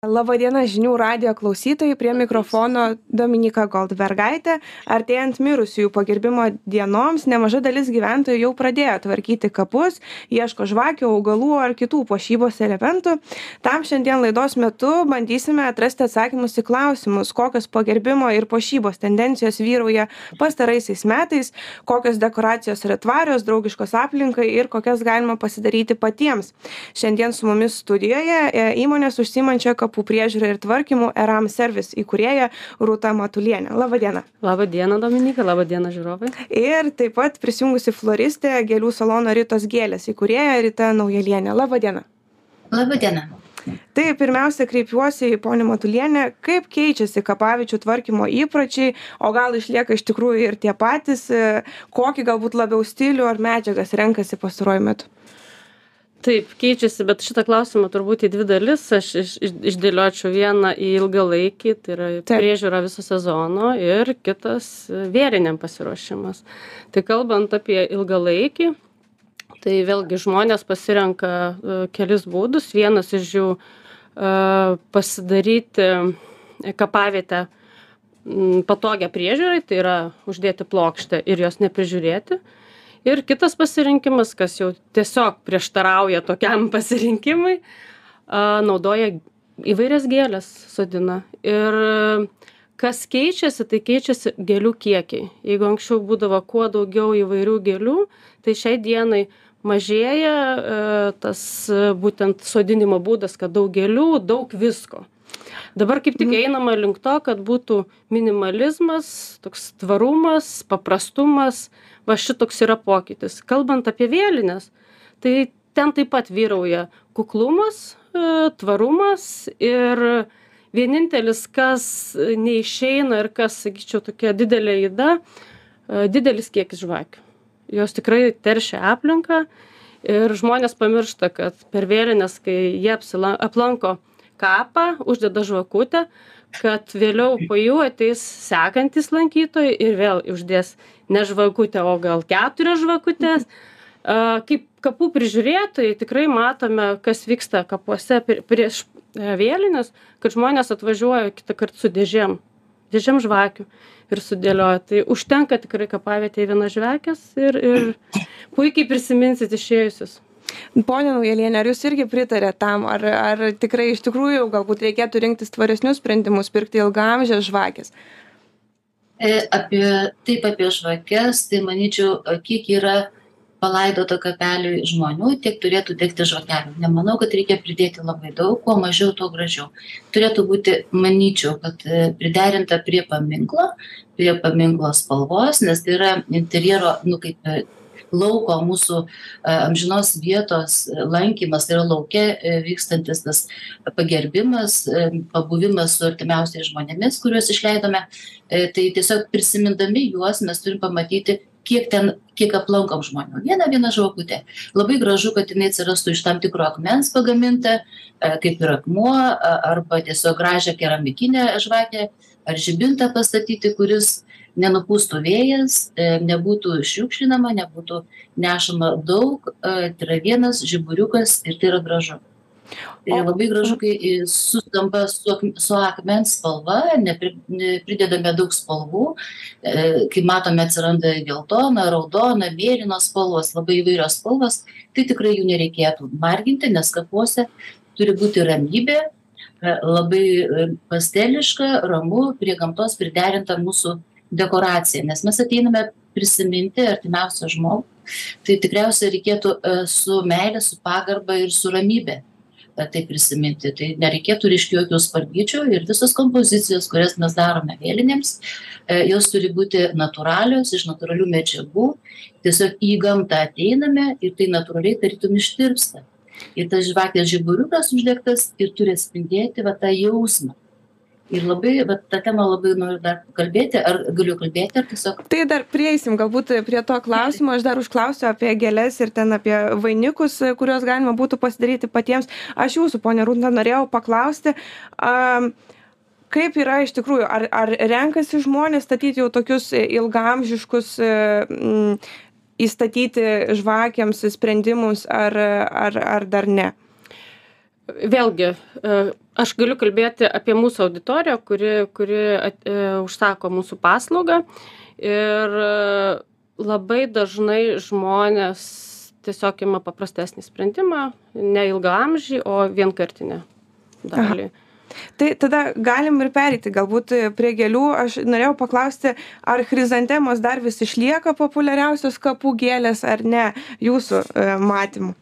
Labadiena žinių radio klausytojai, prie mikrofono Dominika Goldbergaitė. Artėjant mirusiųjų pagerbimo dienoms, nemaža dalis gyventojų jau pradėjo tvarkyti kapus, ieško žvakių, augalų ar kitų pošybos elementų. Tam šiandien laidos metu bandysime atrasti atsakymus į klausimus, kokios pagerbimo ir pošybos tendencijos vyrauja pastaraisiais metais, kokios dekoracijos yra tvarios, draugiškos aplinkai ir kokias galima pasidaryti patiems. Šiandien su mumis studijoje e, įmonės užsimančia kapų kapų priežiūra ir tvarkymu eram servis įkūrėja rūta matulienė. Laba diena laba diena dominyka laba diena žiūrovai. Ir taip pat prisijungusi floristė gėlių salono ritos gėlės įkūrėja rita naujalienė. Laba diena laba diena Tai pirmiausia, kreipiuosi į ponį Matulienę, kaip keičiasi kapavičių tvarkymo įpročiai, o gal išlieka iš tikrųjų ir tie patys, kokį galbūt labiau stilių ar medžiagas renkasi pastaruoju metu taip keičiasi bet šitą klausimą turbūt į dvi dalis aš iš iš išdėliočiau. Vieną į ilgalaikį tai yra priežiūra viso sezono ir kitas vėliniam pasiruošimas. Tai kalbant apie ilgalaikį tai vėlgi žmonės pasirenka e, kelis būdus. Vienas iš jų e, pasidaryti kapavietę patogią priežiūrai tai yra uždėti plokštę ir jos neprižiūrėti ir kitas pasirinkimas kas jau tiesiog prieštarauja tokiam pasirinkimui naudoja įvairias gėles sodina. Ir kas keičiasi tai keičiasi gėlių kiekiai. Jeigu anksčiau būdavo kuo daugiau įvairių gėlių tai šiai dienai mažėja e, tas būtent sodinimo būdas kad daug gėlių daug visko dabar kaip tik einama link to kad būtų minimalizmas toks tvarumas paprastumas. Va šitoks yra pokytis. Kalbant apie vėlines tai ten taip pat vyrauja kuklumas e, tvarumas ir vienintelis kas neišeina ir kas sakyčiau tokia didelė yda e, didelis kiekis žvakių. Jos tikrai teršia aplinką ir žmonės pamiršta kad per vėlines kai jie apsilan aplanko kapą uždeda žvakutę kad vėliau po jų ateis sekantys lankytojai ir vėl uždės ne žvakutę o gal keturias žvakutes. Kaip kapų prižiūrėtojai tikrai matome kas vyksta kapuose prieš e, vėlines kad žmonės atvažiuoja kitąkart su dėžėm dėžėm žvakių ir sudėlioja. Tai užtenka tikrai kapavietėj vienos žvakės ir ir puikiai prisiminsit išėjusius Pone Naujalienė, ar jūs irgi pritarėte tam, ar, ar tikrai iš tikrųjų galbūt reikėtų rinktis tvaresnius sprendimus, pirkti ilgamžės žvakės? E, apie, taip apie žvakės, tai manyčiau, kiek yra palaidota kapeliui žmonių, tiek turėtų degti žvakelių. Nemanau, kad reikia pridėti labai daug, kuo mažiau, tuo gražiau. Turėtų būti, manyčiau, kad e, priderinta prie paminklo, prie paminklo spalvos, nes tai yra interjero, nu kaip lauko mūsų e, amžinos vietos lankymas, tai yra laukia e, vykstantis tas pagerbimas, e, pabuvimas su artimiausiais žmonėmis, kuriuos išleidome, tai tiesiog prisimindami juos mes turim pamatyti kiek ten kiek aplankom žmonių. Vieną vieną žvakutę labai gražu kad jinai atsirastų iš tam tikro akmens pagaminta kaip ir akmuo arba tiesiog gražią keramikinę žvakę ar žibintą pastatyti kuris nenupūstų vėjas e, nebūtų šiukšlinama nebūtų nešama daug e, tai yra vienas žiburiukas ir tai yra gražu. Tai labai gražu kai sutampa su su akmens spalva nepri nepridedame daug spalvų e, kai matome atsiranda geltona raudona mėlynos spalvos labai įvairios spalvos tai tikrai jų nereikėtų marginti nes kapuose turi būti ramybė labai pasteliška ramu prie gamtos priderinta mūsų dekoracija nes mes ateiname prisiminti artimiausią žmogų tai tikriausiai reikėtų e, su meile su pagarba ir su ramybe tai prisiminti. Tai nereikėtų reiškia jokių spalvyčių ir visos kompozicijos kurias mes darome vėlinėms e, jos turi būti natūralios iš natūralių medžiagų. Tiesiog į gamtą ateiname ir tai natūraliai tarytum ištirpsta. Ir tas žvakės žiburiukas uždegtas ir turi atspindėti va tą jausmą ir labai vat ta tema labai noriu dar kalbėti ar galiu kalbėti ar tiesiog tai dar prieisim galbūt prie to klausimo. Aš dar užklausiu apie gėles ir ten apie vainikus kuriuos galima būtų pasidaryti patiems. Aš jūsų ponia rūta norėjau paklausti a kaip yra iš tikrųjų ar ar renkasi žmonės statyti jau tokius ilgaamžiškus m įstatyti žvakėms sprendimus ar ar ar dar ne? Vėlgi aš galiu kalbėti apie mūsų auditoriją kuri kuri at e, užsako mūsų paslaugą ir labai dažnai žmonės tiesiog ima paprastesnį sprendimą ne ilgaamžį o vienkartinę dalį Tai tada galim ir pereiti galbūt prie gėlių. Aš norėjau paklausti, ar chrizantemos dar vis išlieka populiariausios kapų gėlės ar ne jūsų e, matymu?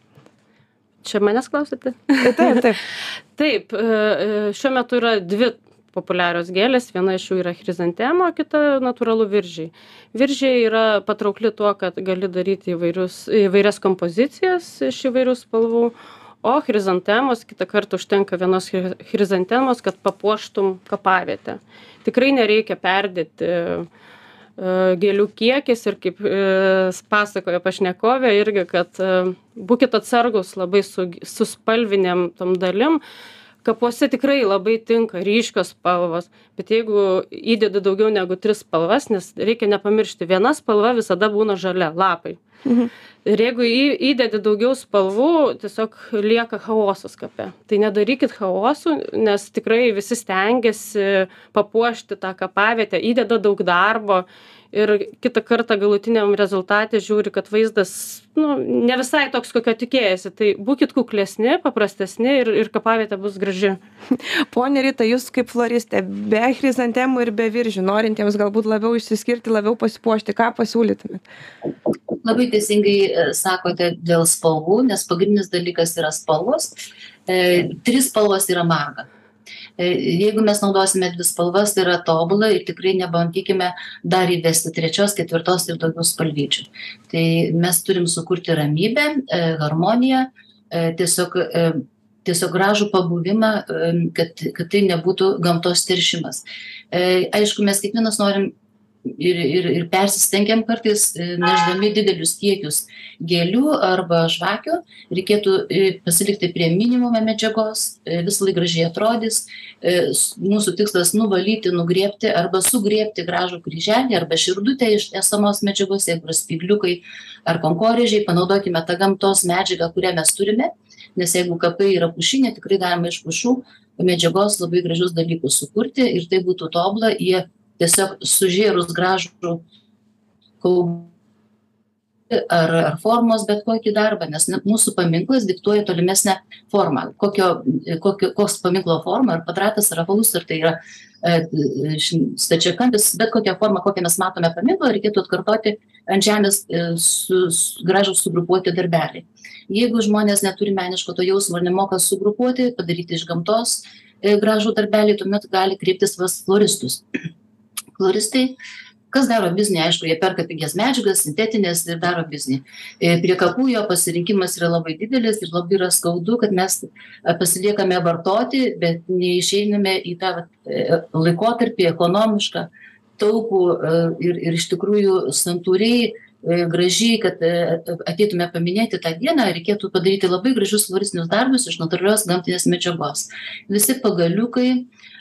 Čia manęs klausite? Taip, taip. taip, e, e, šiuo metu yra dvi populiarios gėlės, viena iš jų yra chrizantema, kita natūralu viržiai. Viržiai yra patraukli tuo, kad gali daryti įvairius, įvairias kompozicijas iš įvairių spalvų, o chrizantemos kitą kartą užtenka vienos chrizantemos, kad papuoštum kapavietę. Tikrai nereikia perdėti uh, gėlių kiekis ir kaip e, pasakojo pašnekovė irgi, kad e, būkit atsargus labai su, su spalvinėm tom dalim. Kapuose tikrai labai tinka ryškios spalvos, bet jeigu įdedi daugiau negu tris spalvas, nes reikia nepamiršti, viena spalva visada būna žalia, lapai. Mhm. Ir jeigu į, įdedi daugiau spalvų, tiesiog lieka chaosas kape. Tai nedarykit chaosų, nes tikrai visi stengiasi papuošti tą kapavietę, įdeda daug darbo ir kitą kartą galutiniam rezultate žiūri, kad vaizdas nu, ne visai toks, kokio tikėjasi. Tai būkit kuklesni, paprastesni ir, ir kapavietė bus graži. Pone Rita, jūs kaip floristė, be chrizantemų ir be viržių, norintiems galbūt labiau išsiskirti, labiau pasipuošti, ką pasiūlytumėt? Labai teisingai e, sakote dėl spalvų, nes pagrindinis dalykas yra spalvos. E, tris spalvos yra marga E, jeigu mes naudosime dvi spalvas, tai yra tobula ir tikrai nebandykime dar įvesti trečios, ketvirtos ir daugiau spalvyčių. Tai mes turim sukurti ramybę, e, harmoniją, tiesiog tiesiog gražų pabuvimą, kad, kad tai nebūtų gamtos teršimas. Aišku, mes kiekvienas norim ir, ir, ir persistengiam kartais, e, neždami didelius kiekius gėlių arba žvakių, reikėtų e, pasilikti prie minimumo medžiagos, e, visą laiką gražiai atrodys. Mūsų tikslas nuvalyti, nugriepti arba sugriepti gražų kryželį arba širdutę iš esamos medžiagos, jeigu yra spigliukai ar konkorėžiai, panaudokime tą gamtos medžiagą, kurią mes turime, nes jeigu kapai yra pušinė, tikrai galima iš pušų medžiagos labai gražius dalykus sukurti ir tai būtų tobla, jie tiesiog sužėrus gražų kaubą ar, ar formos bet kokį darbą, nes mūsų paminklas diktuoja tolimesnę formą. Kokio, kokio, koks paminklo forma, ar kvadratas, ar apvalus, ar tai yra e, stačiakampis, bet kokią formą, kokią mes matome paminklo, reikėtų atkartoti ant žemės e, su, su, gražų sugrupuoti darbelį. Jeigu žmonės neturi meniško to jausmo ir nemoka sugrupuoti, padaryti iš gamtos e, gražų darbelį, tuomet gali kreiptis pas floristus floristai kas daro biznį aišku jie perka pigias medžiagas sintetines ir daro biznį. E, prie kapų jo pasirinkimas yra labai didelis ir labai yra skaudu kad mes e, pasiliekame vartoti bet neišeiname į tą e, laikotarpį ekonomišką taupų ir ir iš tikrųjų santūriai gražiai kad ateitume paminėti tą dieną reikėtų padaryti labai gražius floristinius darbus iš natūralios gamtinės medžiagos. Visi pagaliukai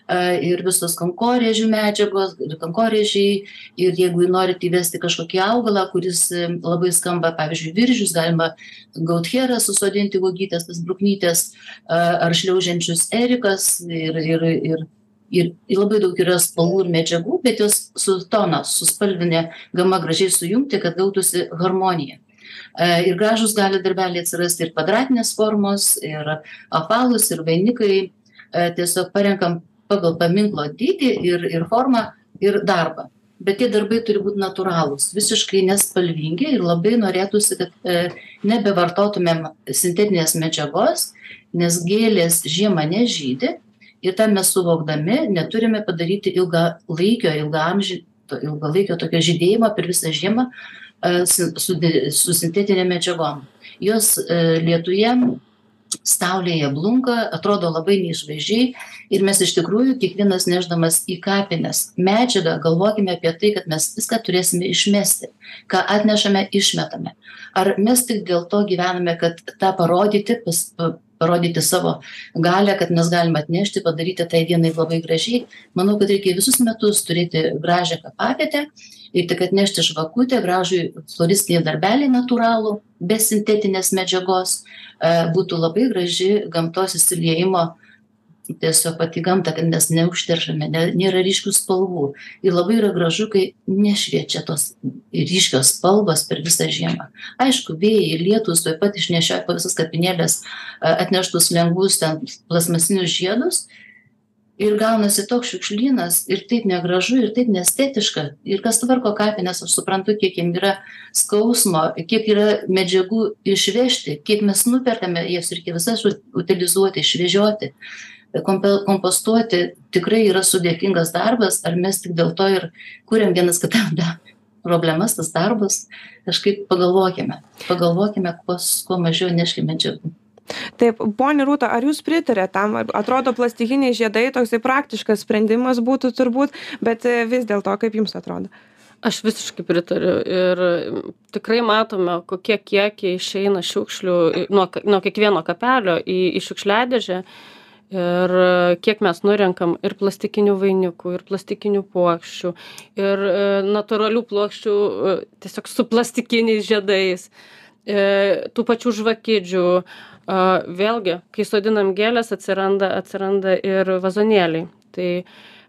ir visos kankorėžių medžiagos, ir kankorėžiai, ir jeigu norit įvesti kažkokį augalą, kuris labai skamba, pavyzdžiui, viržius, galima gautherą susodinti uogytės, tas bruknytės, ar šliaužiančius erikas, ir, ir, ir, ir, labai daug yra spalvų ir medžiagų, bet jos su tona, su spalvinė gama gražiai sujungti, kad gautųsi harmonija. Ir gražus gali darbeliai atsirasti ir kvadratinės formos, ir apvalus, ir vainikai. Tiesiog parenkam pagal paminklo dydį ir, ir formą ir darbą. Bet tie darbai turi būti natūralūs, visiškai nespalvingi ir labai norėtųsi, kad e, nebevartotumėm sintetinės medžiagos, nes gėlės žiemą nežydi ir tą mes suvokdami neturime padaryti ilgalaikio, ilgamžį, ilgalaikio tokio žydėjimo per visą žiemą e, su, su, su sintetinė medžiagom. Jos e, lietuje saulėje blunka, atrodo labai neišvaizdžiai ir mes iš tikrųjų kiekvienas neždamas į kapines medžiagą galvokime apie tai, kad mes viską turėsime išmesti, ką atnešame, išmetame. Ar mes tik dėl to gyvename, kad tą parodyti, pas, parodyti savo galę, kad mes galime atnešti, padaryti tai dienai labai gražiai. Manau, kad reikia visus metus turėti gražią kapavietę ir tik atnešti žvakutę, gražų floristinį darbelį natūralų, be sintetinės medžiagos, e, būtų labai graži gamtos įsiliejimo tiesiog pati gamta, kad mes neužteršame, ne, nėra ryškių spalvų. Ir labai yra gražu, kai nešviečia tos ryškios spalvos per visą žiemą. Aišku, vėjai, lietus, taip pat išnešioja po visas kapinėlės atneštus lengvus ten plasmasinius žiedus ir gaunasi toks šiukšlynas ir taip negražu ir taip neestetiška. Ir kas tvarko kapines aš suprantu kiek jiem yra skausmo kiek yra medžiagų išvežti kiek mes nuperkame jas reikia visas utilizuoti išvežioti kompe kompostuoti tikrai yra sudėtingas darbas ar mes tik dėl to ir kuriam vienas kitam da problemas tas darbas kažkaip pagalvokime. Pagalvokime kuo kuo mažiau neškim medžiagų Taip, ponia Rūta, ar jūs pritarėte tam? Atrodo, plastikiniai žiedai toksai praktiškas sprendimas būtų turbūt, bet e, vis dėlto, kaip jums atrodo? Aš visiškai pritariu ir tikrai matome, kokie kiekiai išeina šiukšlių nuo, nuo kiekvieno kapelio į, į šiukšliadėžę ir kiek mes nurenkam ir plastikinių vainikų, ir plastikinių plokščių, ir e, natūralių plokščių e, tiesiog su plastikiniais žiedais, e, tų pačių žvakidžių, Vėlgi, kai sodinam gėlės, atsiranda, atsiranda ir vazonėliai. Tai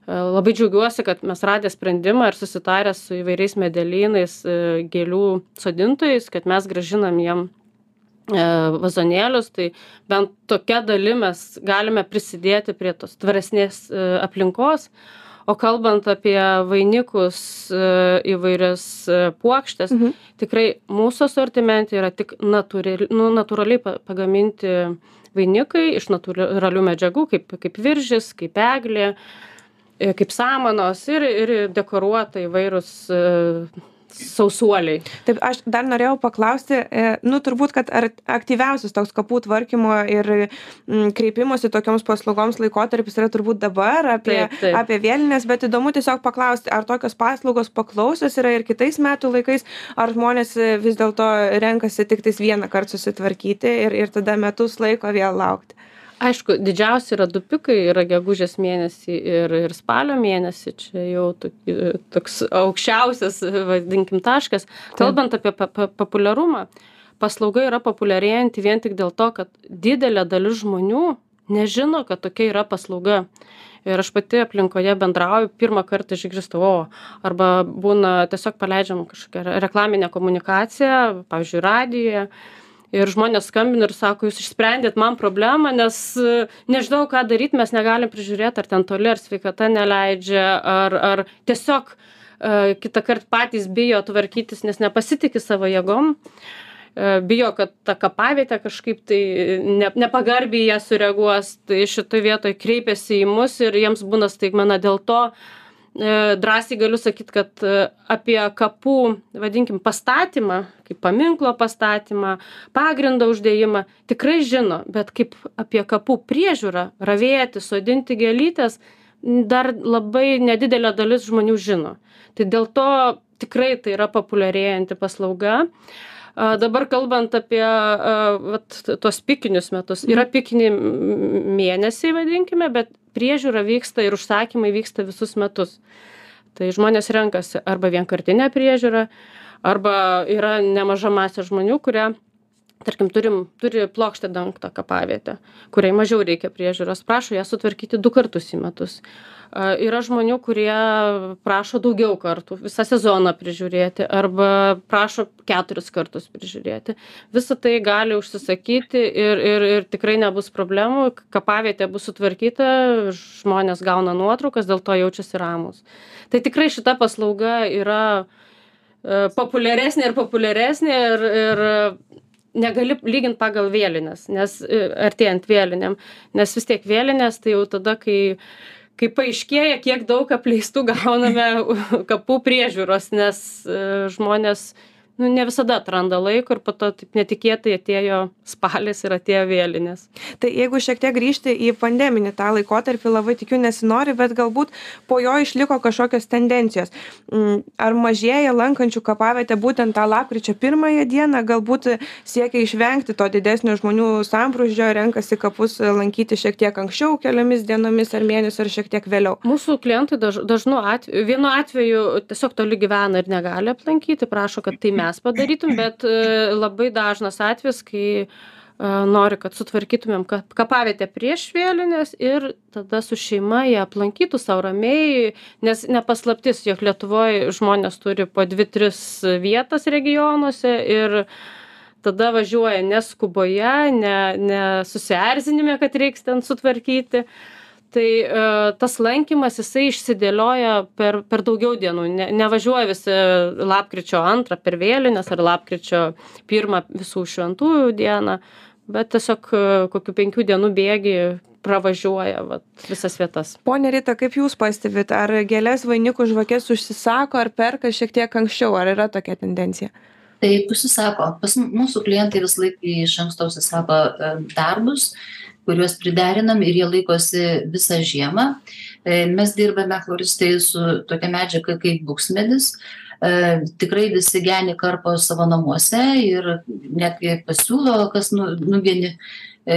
labai džiaugiuosi, kad mes radę sprendimą ir susitarę su įvairiais medelynais gėlių sodintojais, kad mes gražinam jiem vazonėlius, tai bent tokia dalim mes galime prisidėti prie tos tvaresnės aplinkos, o kalbant apie vainikus e, įvairias e, puokštes mhm. tikrai mūsų asortimente yra tik natūrali nu natūraliai pa pagaminti vainikai iš natūralių medžiagų kaip kaip viržis kaip eglė e, kaip samanos ir ir dekoruota įvairūs sausuoliai. Taip, aš dar norėjau paklausti, e, nu turbūt, kad ar aktyviausias toks kapų tvarkymo ir mm, kreipimosi tokioms paslaugoms laikotarpis yra turbūt dabar apie, taip, taip. apie vėlinės, bet įdomu tiesiog paklausti, ar tokios paslaugos paklausios yra ir kitais metų laikais, ar žmonės vis dėlto renkasi tik tais vieną kartą susitvarkyti ir, ir tada metus laiko vėl laukti aišku didžiausi yra du pikai yra gegužės mėnesį ir ir spalio mėnesį čia jau toki toks aukščiausias vadinkim taškas. Kalbant apie pa pa populiarumą paslauga yra populiarėjanti vien tik dėl to kad didelė dalis žmonių nežino kad tokia yra paslauga. Ir aš pati aplinkoje bendrauju pirmą kartą išgirstu o arba būna tiesiog paleidžiam kažkokią reklaminę komunikaciją pavyzdžiui radijuje ir žmonės skambina ir sako jūs išsprendėt man problemą nes e, nežinau ką daryt mes negalim prižiūrėt ar ten toli ar sveikata neleidžia ar ar tiesiog e, kitąkart patys bijo tvarkytis nes nepasitiki savo jėgom e, bijo kad ta kapavietė kažkaip tai ne nepagarbiai į ją sureaguos tai šitoj vietoj kreipiasi į mus ir jiems būna staigmena dėl to drąsiai galiu sakyt kad e, apie kapų vadinkim pastatymą kaip paminklo pastatymą pagrindo uždėjimą tikrai žino bet kaip apie kapų priežiūrą ravėti sodinti gėlytes dar labai nedidelė dalis žmonių žino. Tai dėl to tikrai tai yra populiarėjanti paslauga. Dabar kalbant apie vat tuos pikinius metus. Yra pikiniai mėnesiai vadinkime bet priežiūra vyksta ir užsakymai vyksta visus metus. Tai žmonės renkasi arba vienkartinę priežiūrą arba yra nemaža masė žmonių kurie tarkim turim turi plokšte dengtą kapavietę kuriai mažiau reikia priežiūros prašo ją sutvarkyti du kartus į metus. Yra žmonių kurie prašo daugiau kartų visą sezoną prižiūrėti arba prašo keturis kartus prižiūrėti. Visa tai gali užsisakyti ir ir ir tikrai nebus problemų. Kapavietė bus sutvarkyta žmonės gauna nuotraukas dėl to jaučiasi ramūs. Tai tikrai šita paslauga yra e, populiaresnė ir populiaresnė ir ir negali lygint pagal vėlines nes e, artėjant vėlinėm. Nes vis tiek vėlinės tai jau tada kai kai paaiškėja kiek daug apleistų gauname kapų priežiūros nes e, žmonės nu ne visada atranda laiko ir po to taip netikėtai atėjo spalis ir atėjo vėlinės. Tai jeigu šiek tiek grįžti į pandeminį tą laikotarpį, labai tikiu nesinori, bet galbūt po jo išliko kažkokios tendencijos. Mm, ar mažėja lankančių kapavietę būtent tą lapkričio pirmąją dieną, galbūt siekia išvengti to didesnio žmonių sambrūžio, renkasi kapus lankyti šiek tiek anksčiau, keliomis dienomis ar mėnesiu ar šiek tiek vėliau. Mūsų klientai daž, dažnu atveju, vienu atveju tiesiog toli gyvena ir negali aplankyti, prašo, kad tai mes mes padarytum bet e, labai dažnas atvejis kai nori, kad sutvarkytumėm kapavietę prieš vėlinės ir tada su šeima jie aplankytų savo ramiai, nes nepaslaptis, jog Lietuvoje žmonės turi po dvi, tris vietas regionuose ir tada važiuoja neskuboje, ne, ne susierzinime, kad reiks ten sutvarkyti. Tai e, tas lankymas jisai išsidėlioja per, per daugiau dienų, ne, nevažiuoja visi lapkričio antrą per vėlinės ar lapkričio pirmą visų šventųjų dieną, bet tiesiog e, kokių penkių dienų bėgi pravažiuoja vat, visas vietas. Pone Rita, kaip Jūs pastebite, ar gėlės vainikų žvakės užsisako, ar perka šiek tiek anksčiau, ar yra tokia tendencija? Taip, užsisako. Pas mūsų klientai vis laik iš anksto užsisako e, darbus, kuriuos priderinam ir jie laikosi visą žiemą. E, mes dirbame floristai su tokia medžiaga kaip buksmedis. E, tikrai visi geni karpo savo namuose ir netgi pasiūlo, kas nu, nuvieni E,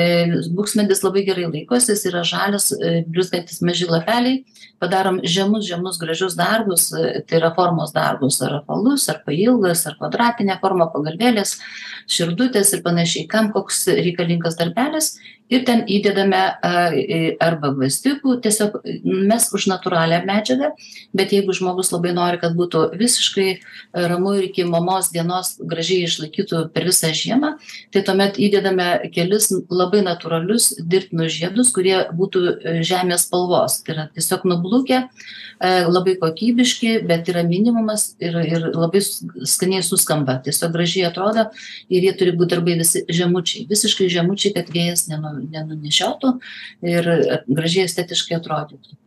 buksmedis labai gerai laikosi, jis yra žalias, blizgantis maži lapeliai, padarom žemus, žemus, gražius darbus, tai yra formos darbus, ar apvalus, ar pailgas, ar kvadratinė forma, pagalbėlės, širdutės ir panašiai, kam koks reikalingas darbelis ir ten įdedame arba gvazdikų, tiesiog mes už natūralią medžiagą, bet jeigu žmogus labai nori, kad būtų visiškai ramu ir iki mamos dienos gražiai išlaikytų per visą žiemą, tai tuomet įdedame kelis labai natūralius dirbtinus žiedus, kurie būtų žemės spalvos. Tai yra tiesiog nublukę, labai kokybiški, bet yra minimumas ir, ir labai skaniai suskamba. Tiesiog gražiai atrodo ir jie turi būti darbai visi žemučiai, visiškai žemučiai, kad vėjas nenu, nenunešiotų ir gražiai estetiškai atrodytų.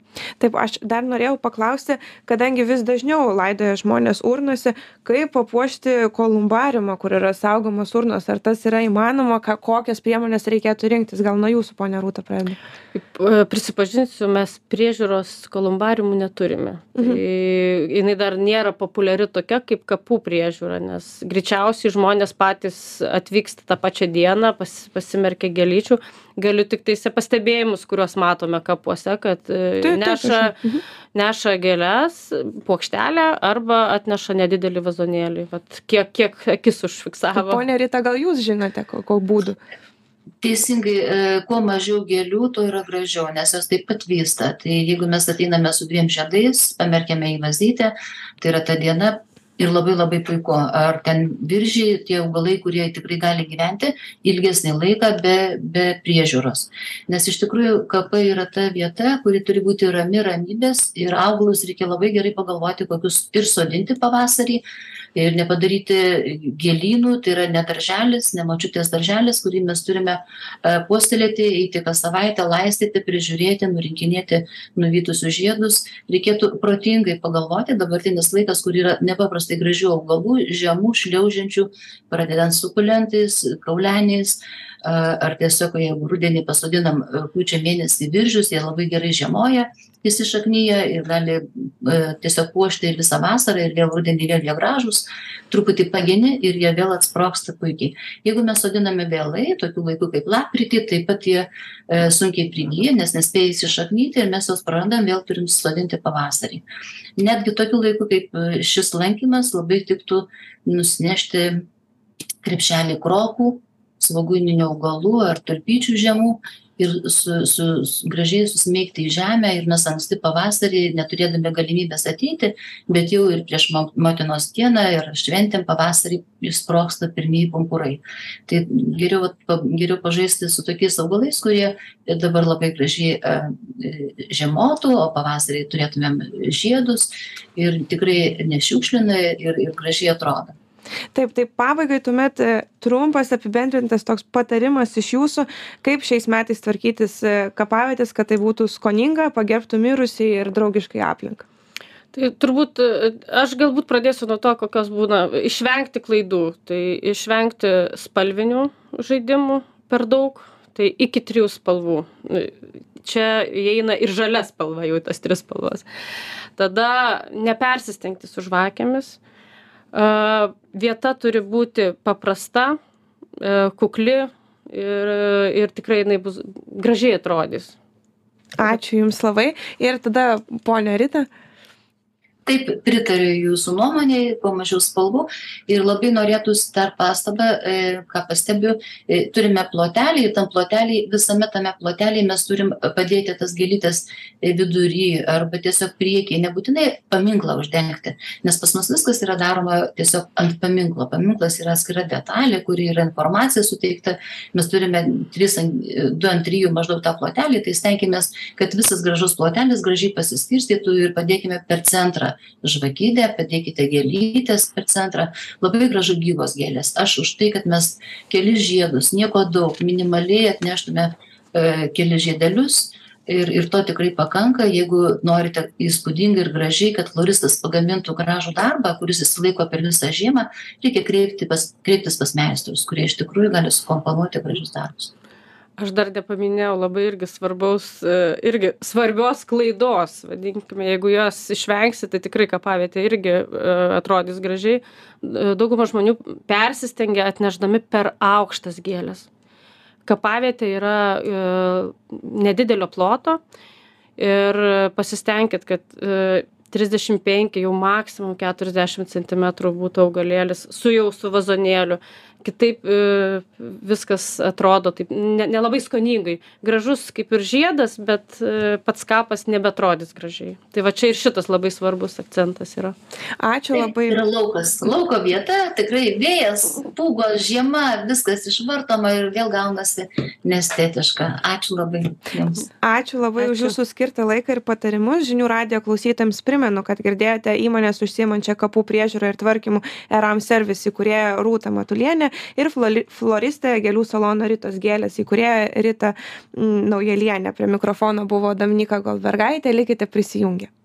Taip, aš dar norėjau paklausti, kadangi vis dažniau laidoja žmonės urnose, kaip papuošti kolumbariumą, kur yra saugomos urnos, ar tas yra įmanoma, ką, kokias priemonės reikėtų rinktis, gal nuo jūsų, ponia Rūta, pradėdame. E, prisipažinsiu, mes priežiūros kolumbariumų neturime. Mhm. Tai jinai dar nėra populiari tokia kaip kapų priežiūra, nes greičiausiai žmonės patys atvyksta tą pačią dieną, pas, pasimerkia gelyčių. Galiu tik tais pastebėjimus, kuriuos matome kapuose, kad e, taip, neša, mhm. neša gėlės, plokštelę arba atneša nedidelį vazonėlį. Vat kiek, kiek akis užfiksavo. Pone Rita, gal jūs žinote, kokiu būdu? Teisingai, e, kuo mažiau gėlių, tuo yra gražiau, nes jos taip pat vysta. Tai jeigu mes ateiname su dviem žiedais, pamerkėme į vazytę, tai yra ta diena ir labai labai puiku. Ar ten viržiai tie augalai kurie tikrai gali gyventi ilgesnį laiką be be priežiūros. Nes iš tikrųjų kapai yra ta vieta kuri turi būti rami ramybės ir augalus reikia labai gerai pagalvoti kokius ir sodinti pavasarį ir nepadaryti gėlynų tai yra ne darželis ne močiutės darželis kurį mes turime e, puoselėti eiti kas savaitę laistyti prižiūrėti nurinkinėti nuvytusius žiedus. Reikėtų protingai pagalvoti dabartinis laikas kur yra nepaprastai nepaprastai gražių augalų, žemų, šliaužiančių, pradedant sukulentais, kauleniais, ar tiesiog jeigu rudenį pasodinam rūpiučio mėnesį viržius, jie labai gerai žiemoja, įsišaknyja ir gali tiesiog puošti ir visą vasarą ir vėl rudenį vėl jie gražus, truputį pageni ir jie vėl atsproksta puikiai. Jeigu mes sodiname vėlai, tokiu laiku kaip lapkritį, taip pat jie e, sunkiai prigyja, nes nespėja įsišaknyti ir mes juos prarandam, vėl turim sodinti pavasarį. Netgi tokiu laiku kaip šis lankymas labai tiktų nusinešti krepšelį krokų, svogūninių augalų ar tulpyčių žemų ir su, su, gražiai susmeigti į žemę ir mes anksti pavasarį, neturėdami galimybės ateiti, bet jau ir prieš motinos dieną ir šventėm pavasarį išsproksta pirmieji pumpurai. Tai geriau, geriau pažaisti su tokiais augalais, kurie dabar labai gražiai e, žiemotų, o pavasarį turėtumėm žiedus ir tikrai nešiukšlina ir, ir gražiai atrodo. Taip, taip, pabaigai tuomet e, trumpas apibendrintas toks patarimas iš jūsų, kaip šiais metais tvarkytis e, kapavietės, kad tai būtų skoninga, pagerbtų mirusiai ir draugiškai aplinką. Tai turbūt e, aš galbūt pradėsiu nuo to, kokios būna išvengti klaidų. Tai išvengti spalvinių žaidimų per daug, tai iki trijų spalvų. Čia įeina ir žalia spalva, jau tas tris spalvas. Tada nepersistengti su žvakėmis vieta turi būti paprasta, kukli ir, ir tikrai jinai bus gražiai atrodys. Ačiū Jums labai. Ir tada, ponia Rita. Taip pritariu jūsų nuomonei kuo mažiau spalvų. Ir labai norėtųsi dar pastabą e, ką pastebiu e, turime plotelį ir tam plotely visame tame plotely mes turim padėti tas gėlytes e, vidury arba tiesiog prieky nebūtinai paminklą uždengti nes pas mus viskas yra daroma tiesiog ant paminklo. Paminklas yra atskira detalė kuri yra informacija suteikta. Mes turime tris ant du ant trijų maždaug tą plotelį. Tai stenkimės kad visas gražus plotelis gražiai pasiskirstytų ir padėkime per centrą žvakidę padėkite gėlytes per centrą. Labai gražu gyvos gėlės. Aš už tai kad mes kelis žiedus nieko daug minimaliai atneštume e, kelis žiedelius ir ir to tikrai pakanka. Jeigu norite įspūdingai ir gražiai kad floristas pagamintų gražų darbą kuris išsilaiko per visą žiemą reikia kreipti pas kreiptis pas meistrus kurie iš tikrųjų gali sukomponuoti gražius darbus aš dar nepaminėjau labai irgi svarbaus e, irgi svarbios klaidos vadinkime jeigu jos išvengsi tai tikrai kapavietė irgi e, atrodys gražiai. E, dauguma žmonių persistengia atnešdami per aukštas gėles. Kapavietė yra nedidelio ploto ir pasistenkit kad trisdešim penki jau maksimum keturiasdešim centimetrų būtų augalėlis su jau su vazonėliu kitaip e, viskas atrodo taip ne nelabai skoningai. Gražus kaip ir žiedas bet e, pats kapas nebeatrodys gražiai. Tai va čia ir šitas labai svarbus akcentas yra. Ačiū labai. yra laukas. Lauko vieta tikrai vėjas pūgos žiema viskas išvartoma ir vėl gaunasi neestetiška. Ačiū labai jums. Ačiū labai už Ačiū. jūsų skirtą laiką ir patarimus. Žinių radijo klausytojams primenu kad girdėjote įmonės užsiimančią kapų priežiūra ir tvarkymu eram servis įkūrėją rūtą matulienę ir floristė gėlių salono ritos gėlės įkūrėja rita mm, naujalienė. Prie mikrofono buvo dominyka goldbergaitė. Likite prisijungę